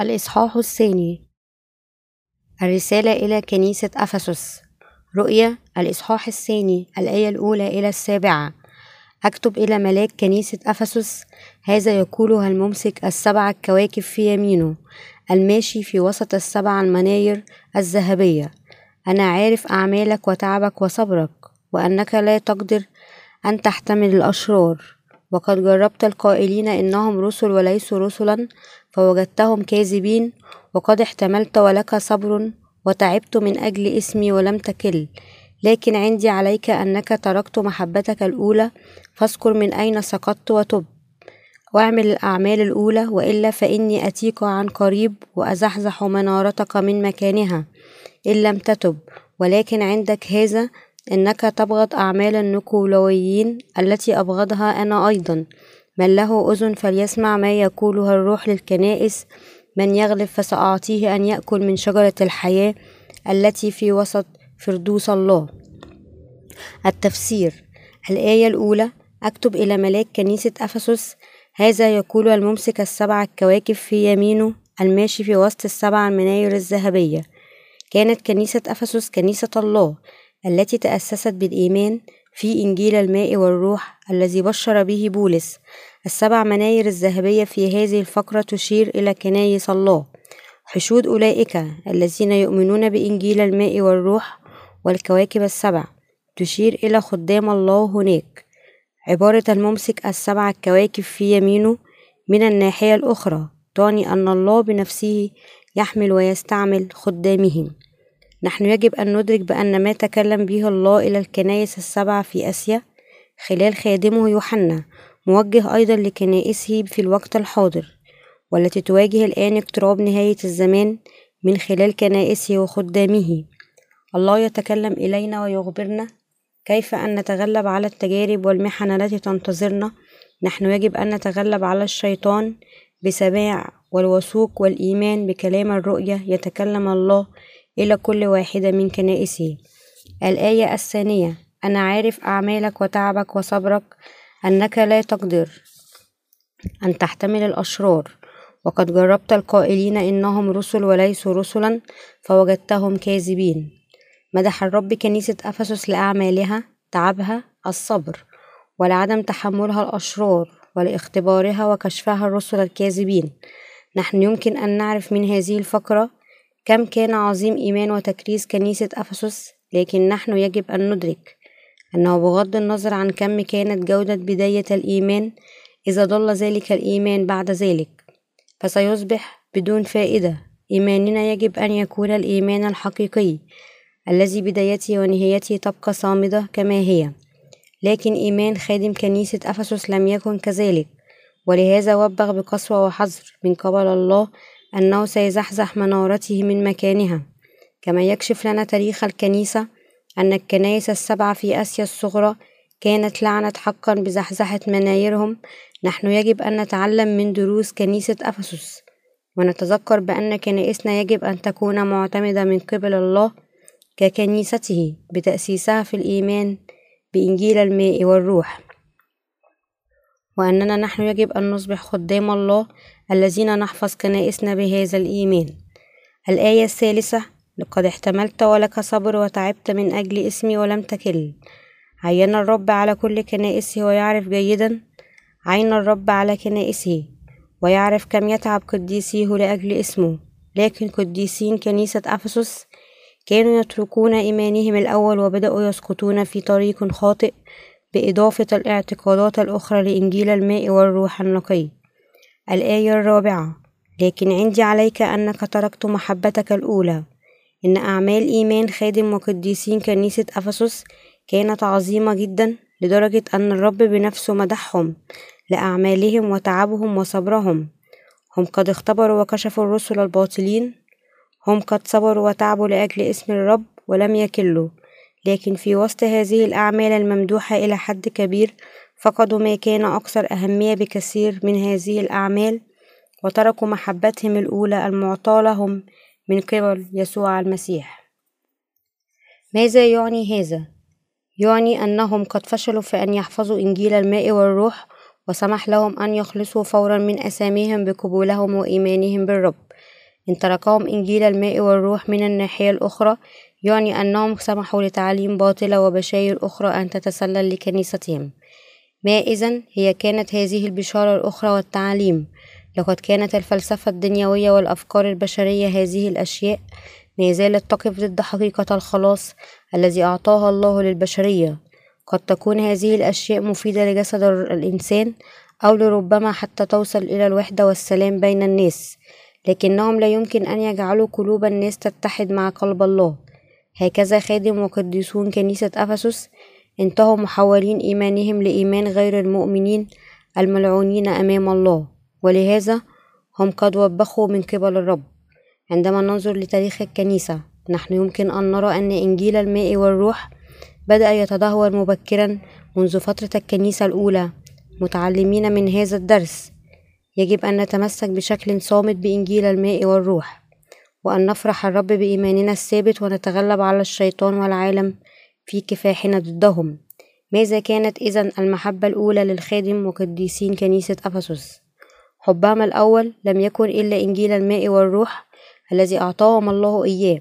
الإصحاح الثاني. الرسالة إلى كنيسة أفسس. رؤية الإصحاح الثاني الآية الأولى إلى السابعة. أكتب إلى ملاك كنيسة أفسس هذا يقولها الممسك السبع الكواكب في يمينه الماشي في وسط السبع المناير الذهبية. أنا عارف أعمالك وتعبك وصبرك وأنك لا تقدر أن تحتمل الأشرار. وقد جربت القائلين إنهم رسل وليسوا رسلا فوجدتهم كاذبين وقد احتملت ولك صبر وتعبت من أجل اسمي ولم تكل. لكن عندي عليك أنك تركت محبتك الأولى فاذكر من أين سقطت وتب. واعمل الأعمال الأولى وإلا فإني أتيك عن قريب وأزحزح منارتك من مكانها إن لم تتب. ولكن عندك هذا إنك تبغض أعمال النكولويين التي أبغضها أنا أيضا. من له أذن فليسمع ما يقوله الروح للكنائس. من يغلب فسأعطيه أن يأكل من شجرة الحياة التي في وسط فردوس الله. التفسير الآية الأولى أكتب إلى ملاك كنيسة أفسس. هذا يقول الممسك السبع الكواكب في يمينه الماشي في وسط السبع المناير الذهبية. كانت كنيسة أفسس كنيسة الله. التي تأسست بالإيمان في إنجيل الماء والروح الذي بشر به بولس السبع مناير الذهبية في هذه الفقرة تشير إلى كنايس الله. حشود أولئك الذين يؤمنون بإنجيل الماء والروح والكواكب السبع تشير إلى خدام الله هناك. عبارة الممسك السبع الكواكب في يمينه من الناحية الأخرى تعني أن الله بنفسه يحمل ويستعمل خدامه نحن يجب أن ندرك بأن ما تكلم به الله إلى الكنائس السبع في آسيا خلال خادمه يوحنا موجه أيضا لكنائسه في الوقت الحاضر والتي تواجه الآن اقتراب نهاية الزمان من خلال كنائسه وخدامه. الله يتكلم إلينا ويخبرنا كيف أن نتغلب على التجارب والمحن التي تنتظرنا. نحن يجب أن نتغلب على الشيطان بسماع والوثوق والإيمان بكلام الرؤية يتكلم الله إلى كل واحدة من كنائسه الآية الثانية أنا عارف أعمالك وتعبك وصبرك أنك لا تقدر أن تحتمل الأشرار. وقد جربت القائلين إنهم رسل وليسوا رسلا فوجدتهم كاذبين. مدح الرب كنيسة أفسس لأعمالها تعبها الصبر ولعدم تحملها الأشرار ولاختبارها وكشفها الرسل الكاذبين. نحن يمكن أن نعرف من هذه الفقرة كم كان عظيم إيمان وتكريس كنيسة أفسس لكن نحن يجب أن ندرك أنه بغض النظر عن كم كانت جودة بداية الإيمان إذا ضل ذلك الإيمان بعد ذلك فسيصبح بدون فائدة. إيماننا يجب أن يكون الإيمان الحقيقي الذي بدايته ونهايته تبقى صامدة كما هي. لكن إيمان خادم كنيسة أفسس لم يكن كذلك ولهذا وبخ بقسوة وحذر من قبل الله أنه سيزحزح منارته من مكانها. كما يكشف لنا تاريخ الكنيسة أن الكنائس السبعة في آسيا الصغرى كانت لعنت حقا بزحزحة منايرهم. نحن يجب أن نتعلم من دروس كنيسة أفسس ونتذكر بأن كنائسنا يجب أن تكون معتمدة من قبل الله ككنيسته بتأسيسها في الإيمان بإنجيل الماء والروح. وأننا نحن يجب أن نصبح خدام الله الذين نحفظ كنائسنا بهذا الإيمان. الآية الثالثة لقد احتملت ولك صبر وتعبت من أجل اسمي ولم تكل. عين الرب على كل كنائسه ويعرف جيدا عين الرب على كنائسه ويعرف كم يتعب قديسيه لأجل اسمه. لكن قديسين كنيسة أفسس كانوا يتركون إيمانهم الأول وبدأوا يسقطون في طريق خاطئ بإضافة الإعتقادات الأخرى لإنجيل الماء والروح النقي. الآية الرابعة لكن عندي عليك أنك تركت محبتك الأولى. إن أعمال إيمان خادم وقديسين كنيسة أفسس كانت عظيمة جدا لدرجة أن الرب بنفسه مدحهم لأعمالهم وتعبهم وصبرهم. هم قد اختبروا وكشفوا الرسل الباطلين. هم قد صبروا وتعبوا لأجل اسم الرب ولم يكلوا. لكن في وسط هذه الأعمال الممدوحة إلى حد كبير فقدوا ما كان أكثر أهمية بكثير من هذه الأعمال وتركوا محبتهم الأولى المعطاة لهم من قبل يسوع المسيح. ماذا يعني هذا؟ يعني أنهم قد فشلوا في أن يحفظوا إنجيل الماء والروح وسمح لهم أن يخلصوا فورا من أساميهم بقبولهم وإيمانهم بالرب. إن تركهم إنجيل الماء والروح من الناحية الأخرى يعني أنهم سمحوا لتعاليم باطلة وبشاير أخرى أن تتسلل لكنيستهم. ما إذن هي كانت هذه البشارة الأخرى والتعاليم لقد كانت الفلسفة الدنيوية والأفكار البشرية هذه الأشياء ما زالت تقف ضد حقيقة الخلاص الذي أعطاها الله للبشرية. قد تكون هذه الأشياء مفيدة لجسد الإنسان أو لربما حتى توصل إلى الوحدة والسلام بين الناس لكنهم لا يمكن أن يجعلوا قلوب الناس تتحد مع قلب الله. هكذا خادم وقديسون كنيسة أفسس انتهوا محولين إيمانهم لإيمان غير المؤمنين الملعونين أمام الله ولهذا هم قد وبخوا من قبل الرب. عندما ننظر لتاريخ الكنيسة نحن يمكن أن نرى أن إنجيل الماء والروح بدأ يتدهور مبكرا منذ فترة الكنيسة الأولى متعلمين من هذا الدرس. يجب أن نتمسك بشكل صامت بإنجيل الماء والروح وأن نفرح الرب بإيماننا الثابت ونتغلب على الشيطان والعالم في كفاحنا ضدهم. ماذا كانت إذا المحبة الأولى للخادم وقديسين كنيسة أفسس؟ حبهم الأول لم يكن إلا إنجيل الماء والروح الذي أعطاهم الله إياه.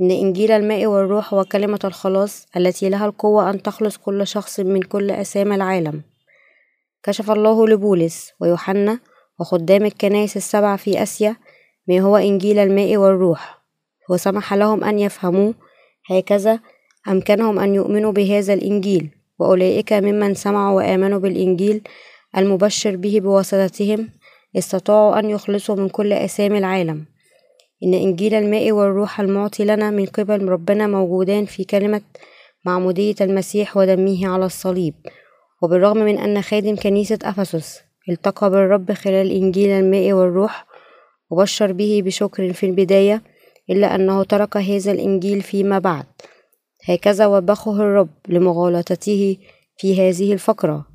إن إنجيل الماء والروح هو كلمة الخلاص التي لها القوة أن تخلص كل شخص من كل أسام العالم. كشف الله لبولس ويوحنا وخدام الكنائس السبع في آسيا ما هو إنجيل الماء والروح. وسمح لهم أن يفهموه هكذا أمكنهم أن يؤمنوا بهذا الإنجيل وأولئك ممن سمعوا وآمنوا بالإنجيل المبشر به بواسطتهم استطاعوا أن يخلصوا من كل آثام العالم. إن إنجيل الماء والروح المعطي لنا من قبل ربنا موجودان في كلمة معمودية المسيح ودمه على الصليب. وبالرغم من أن خادم كنيسة أفسس التقى بالرب خلال إنجيل الماء والروح وبشر به بشكر في البداية إلا أنه ترك هذا الإنجيل فيما بعد. هكذا وبخه الرب لمغالطته في هذه الفقرة.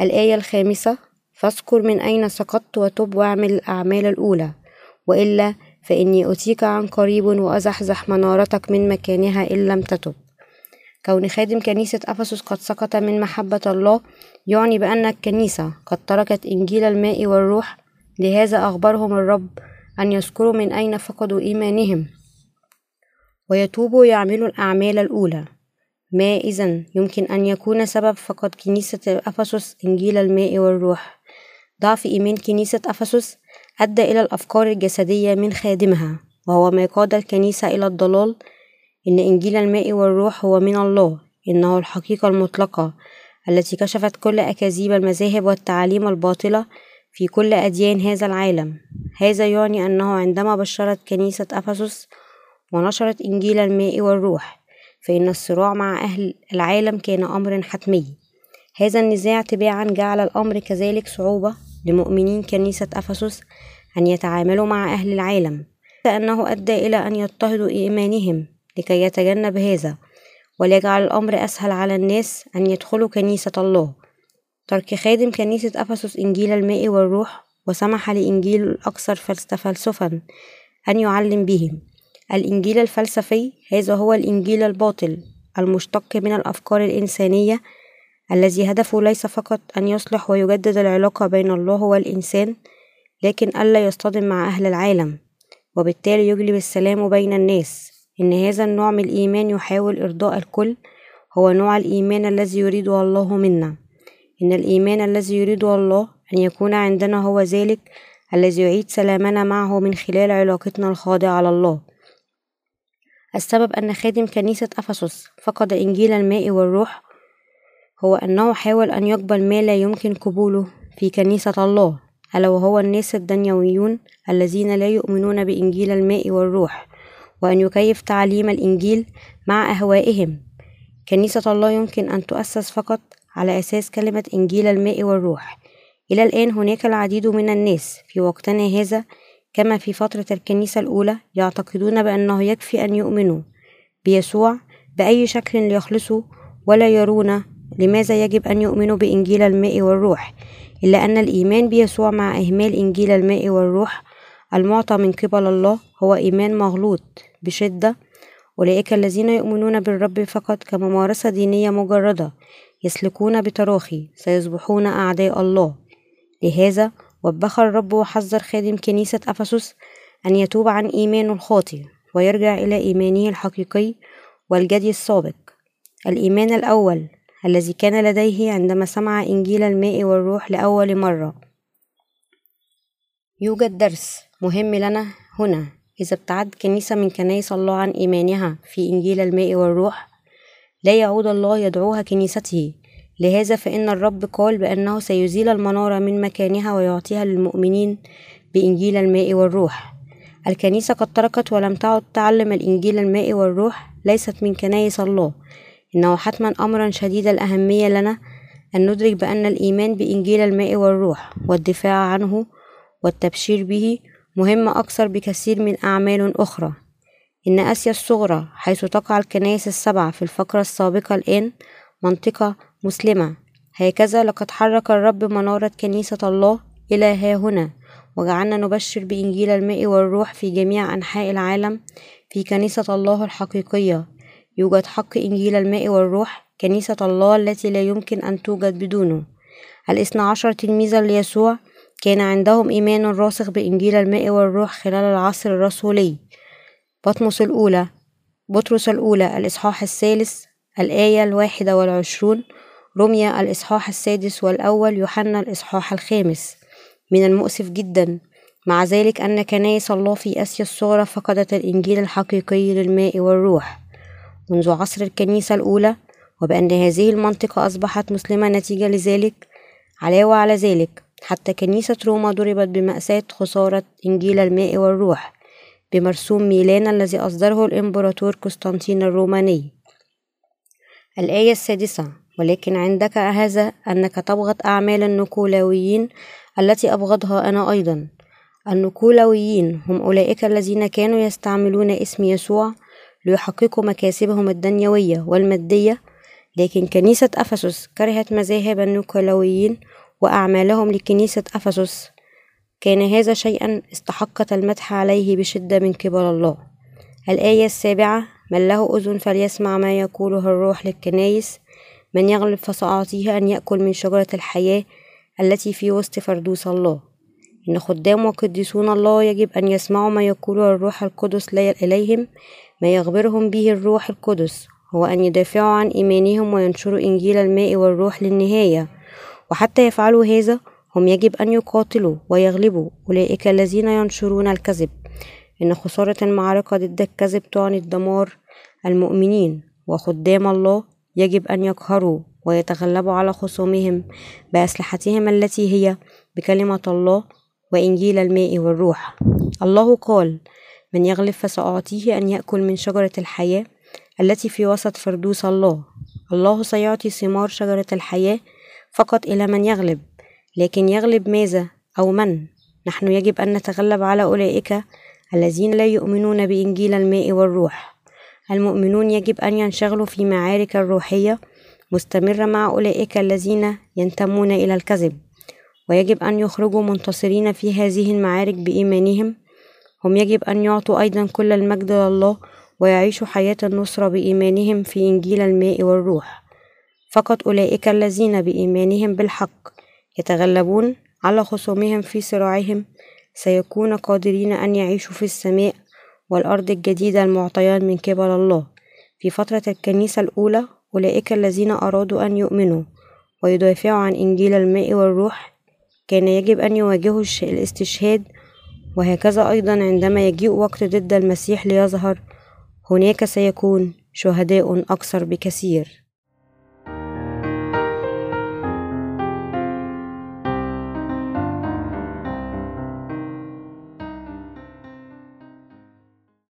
الآية الخامسة فاذكر من أين سقطت وتب واعمل الأعمال الأولى. وإلا فإني أتيك عن قريب وأزحزح منارتك من مكانها إن لم تتب. كون خادم كنيسة أفسس قد سقط من محبة الله يعني بأن الكنيسة قد تركت إنجيل الماء والروح. لهذا أخبرهم الرب أن يذكروا من أين فقدوا إيمانهم. ويتوبوا ويعملوا الأعمال الأولى. ما إذا يمكن أن يكون سبب فقد كنيسة أفسس إنجيل الماء والروح. ضعف إيمان كنيسة أفسس أدى إلى الأفكار الجسدية من خادمها وهو ما قاد الكنيسة إلى الضلال. إن إنجيل الماء والروح هو من الله إنه الحقيقة المطلقة التي كشفت كل أكاذيب المذاهب والتعاليم الباطلة في كل أديان هذا العالم. هذا يعني أنه عندما بشرت كنيسة أفسس ونشرت إنجيل الماء والروح فإن الصراع مع أهل العالم كان أمر حتمي. هذا النزاع تباعا جعل الأمر كذلك صعوبة لمؤمنين كنيسة أفسس أن يتعاملوا مع أهل العالم لأنه أدى إلى أن يضطهدوا إيمانهم لكي يتجنب هذا وليجعل الأمر أسهل على الناس أن يدخلوا كنيسة الله. ترك خادم كنيسة أفسس إنجيل الماء والروح وسمح لإنجيل الأكثر فلسفا أن يعلم بهم. الإنجيل الفلسفي هذا هو الإنجيل الباطل المشتق من الأفكار الإنسانية الذي هدفه ليس فقط أن يصلح ويجدد العلاقة بين الله والإنسان لكن ألا يصطدم مع أهل العالم وبالتالي يجلب السلام بين الناس. إن هذا النوع من الإيمان يحاول إرضاء الكل هو نوع الإيمان الذي يريده الله منا. إن الإيمان الذي يريده الله أن يكون عندنا هو ذلك الذي يعيد سلامنا معه من خلال علاقتنا الخاضعة على الله السبب أن خادم كنيسة أفسس فقد إنجيل الماء والروح هو أنه حاول أن يقبل ما لا يمكن قبوله في كنيسة الله ألا وهو الناس الدنيويون الذين لا يؤمنون بإنجيل الماء والروح وأن يكيف تعليم الإنجيل مع أهوائهم. كنيسة الله يمكن أن تؤسس فقط على أساس كلمة إنجيل الماء والروح. إلى الآن هناك العديد من الناس في وقتنا هذا كما في فترة الكنيسة الأولى يعتقدون بأنه يكفي أن يؤمنوا بيسوع بأي شكل ليخلصوا ولا يرون لماذا يجب أن يؤمنوا بإنجيل الماء والروح إلا أن الإيمان بيسوع مع إهمال إنجيل الماء والروح المعطى من قبل الله هو إيمان مغلوط بشدة. أولئك الذين يؤمنون بالرب فقط كممارسة دينية مجردة يسلكون بتراخي سيصبحون أعداء الله. لهذا وبخ الرب وحذر خادم كنيسة أفسس أن يتوب عن إيمانه الخاطئ ويرجع إلى إيمانه الحقيقي والجدي السابق. الإيمان الأول الذي كان لديه عندما سمع إنجيل الماء والروح لأول مرة. يوجد درس مهم لنا هنا. إذا ابتعد كنيسة من كنايس الله عن إيمانها في إنجيل الماء والروح لا يعود الله يدعوها كنيسته. لهذا فإن الرب قال بأنه سيزيل المنارة من مكانها ويعطيها للمؤمنين بإنجيل الماء والروح. الكنيسة قد تركت ولم تعد تعلم الإنجيل الماء والروح ليست من كنايس الله. إنه حتما أمرا شديد الأهمية لنا أن ندرك بأن الإيمان بإنجيل الماء والروح والدفاع عنه والتبشير به مهم أكثر بكثير من أعمال أخرى. إن آسيا الصغرى حيث تقع الكنائس السبع في الفقرة السابقة الآن منطقة مسلمة. هكذا لقد حرك الرب منارة كنيسة الله إلى ها هنا وجعلنا نبشر بإنجيل الماء والروح في جميع أنحاء العالم في كنيسة الله الحقيقية. يوجد حق إنجيل الماء والروح كنيسة الله التي لا يمكن أن توجد بدونه. الإثنى عشر تلميذا ليسوع كان عندهم إيمان راسخ بإنجيل الماء والروح خلال العصر الرسولي. بطمس الأولى بطرس الأولى الإصحاح الثالث الآية الواحدة والعشرون رمية الإصحاح السادس والأول يوحنا الإصحاح الخامس. من المؤسف جدا مع ذلك أن كنائس الله في آسيا الصغرى فقدت الإنجيل الحقيقي للماء والروح. منذ عصر الكنيسة الأولى وبأن هذه المنطقة أصبحت مسلمة نتيجة لذلك علاوة على ذلك حتى كنيسة روما ضربت بمأساة خسارة إنجيل الماء والروح بمرسوم ميلان الذي أصدره الإمبراطور قسطنطين الروماني. الآية السادسة ولكن عندك هذا أنك تبغض أعمال النكولاويين التي أبغضها أنا أيضا. النكولاويين هم أولئك الذين كانوا يستعملون اسم يسوع ليحققوا مكاسبهم الدنيوية والمادية لكن كنيسة أفسس كرهت مذاهب النيكولاويين وأعمالهم لكنيسة أفسس. كان هذا شيئا استحقت المدح عليه بشدة من قبل الله. الآية السابعة من له أذن فليسمع ما يقوله الروح للكنايس من يغلب فسأعطيه أن يأكل من شجرة الحياة التي في وسط فردوس الله. إن خدام وقديسون الله يجب أن يسمعوا ما يقوله الروح القدس إليهم ما يخبرهم به الروح القدس هو أن يدافعوا عن إيمانهم وينشروا إنجيل الماء والروح للنهاية. وحتى يفعلوا هذا هم يجب أن يقاتلوا ويغلبوا أولئك الذين ينشرون الكذب. إن خسارة المعركة ضد الكذب تعني دمار المؤمنين. وخدام الله يجب أن يقهروا ويتغلبوا على خصومهم بأسلحتهم التي هي بكلمة الله وإنجيل الماء والروح. الله قال من يغلب فسأعطيه أن يأكل من شجرة الحياة التي في وسط فردوس الله. الله سيعطي ثمار شجرة الحياة فقط إلى من يغلب. لكن يغلب ماذا أو من؟ نحن يجب أن نتغلب على أولئك الذين لا يؤمنون بإنجيل الماء والروح. المؤمنون يجب أن ينشغلوا في معارك الروحية مستمرة مع أولئك الذين ينتمون إلى الكذب ويجب أن يخرجوا منتصرين في هذه المعارك بإيمانهم. هم يجب أن يعطوا أيضا كل المجد لله ويعيشوا حياة النصرة بإيمانهم في إنجيل الماء والروح. فقط أولئك الذين بإيمانهم بالحق يتغلبون على خصومهم في صراعهم سيكون قادرين أن يعيشوا في السماء والأرض الجديدة المعطيان من قبل الله. في فترة الكنيسة الأولى أولئك الذين أرادوا أن يؤمنوا ويدافعوا عن إنجيل الماء والروح كان يجب أن يواجهوا الاستشهاد وهكذا أيضا عندما يجيء وقت ضد المسيح ليظهر هناك سيكون شهداء أكثر بكثير.